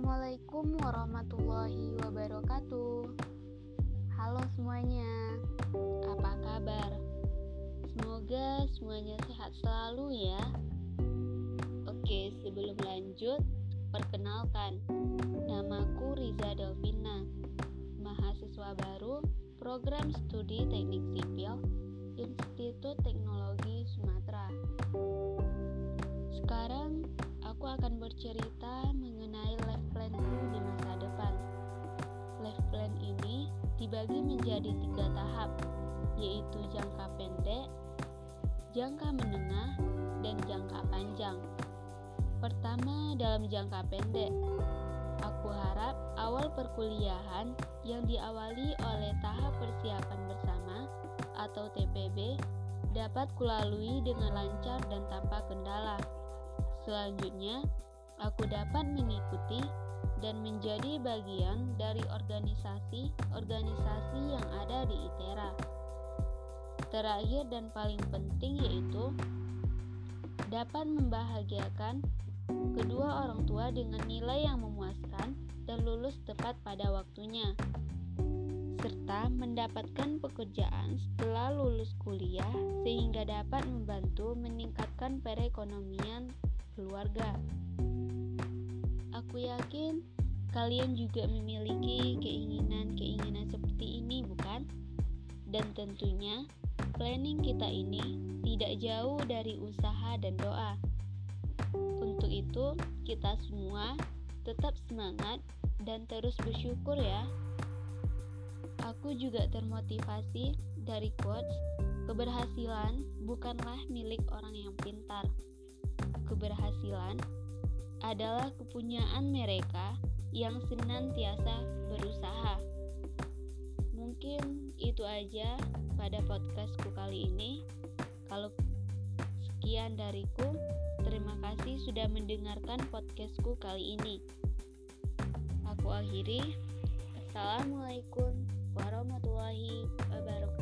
Assalamualaikum warahmatullahi wabarakatuh. Halo semuanya, apa kabar? Semoga semuanya sehat selalu ya. Oke, sebelum lanjut, perkenalkan, namaku Riza Delvina, mahasiswa baru program studi teknik sipil Institut Teknologi Sumatera. Sekarang aku akan bercerita mengenai dibagi menjadi tiga tahap, yaitu jangka pendek, jangka menengah, dan jangka panjang. Pertama, dalam jangka pendek, aku harap awal perkuliahan yang diawali oleh tahap persiapan bersama atau TPB dapat kulalui dengan lancar dan tanpa kendala. Selanjutnya, aku dapat mengikuti dan menjadi bagian dari organisasi-organisasi yang ada di ITERA. Terakhir dan paling penting yaitu dapat membahagiakan kedua orang tua dengan nilai yang memuaskan dan lulus tepat pada waktunya serta mendapatkan pekerjaan setelah lulus kuliah sehingga dapat membantu meningkatkan perekonomian keluarga. Aku yakin kalian juga memiliki keinginan-keinginan seperti ini, bukan? Dan tentunya planning kita ini tidak jauh dari usaha dan doa. Untuk itu, kita semua tetap semangat dan terus bersyukur ya. Aku juga termotivasi dari quotes, keberhasilan bukanlah milik orang yang pintar. Keberhasilan adalah kepunyaan mereka yang senantiasa berusaha. Mungkin itu aja pada podcastku kali ini. Kalau sekian dariku, terima kasih sudah mendengarkan podcastku kali ini. Aku akhiri. Assalamualaikum warahmatullahi wabarakatuh.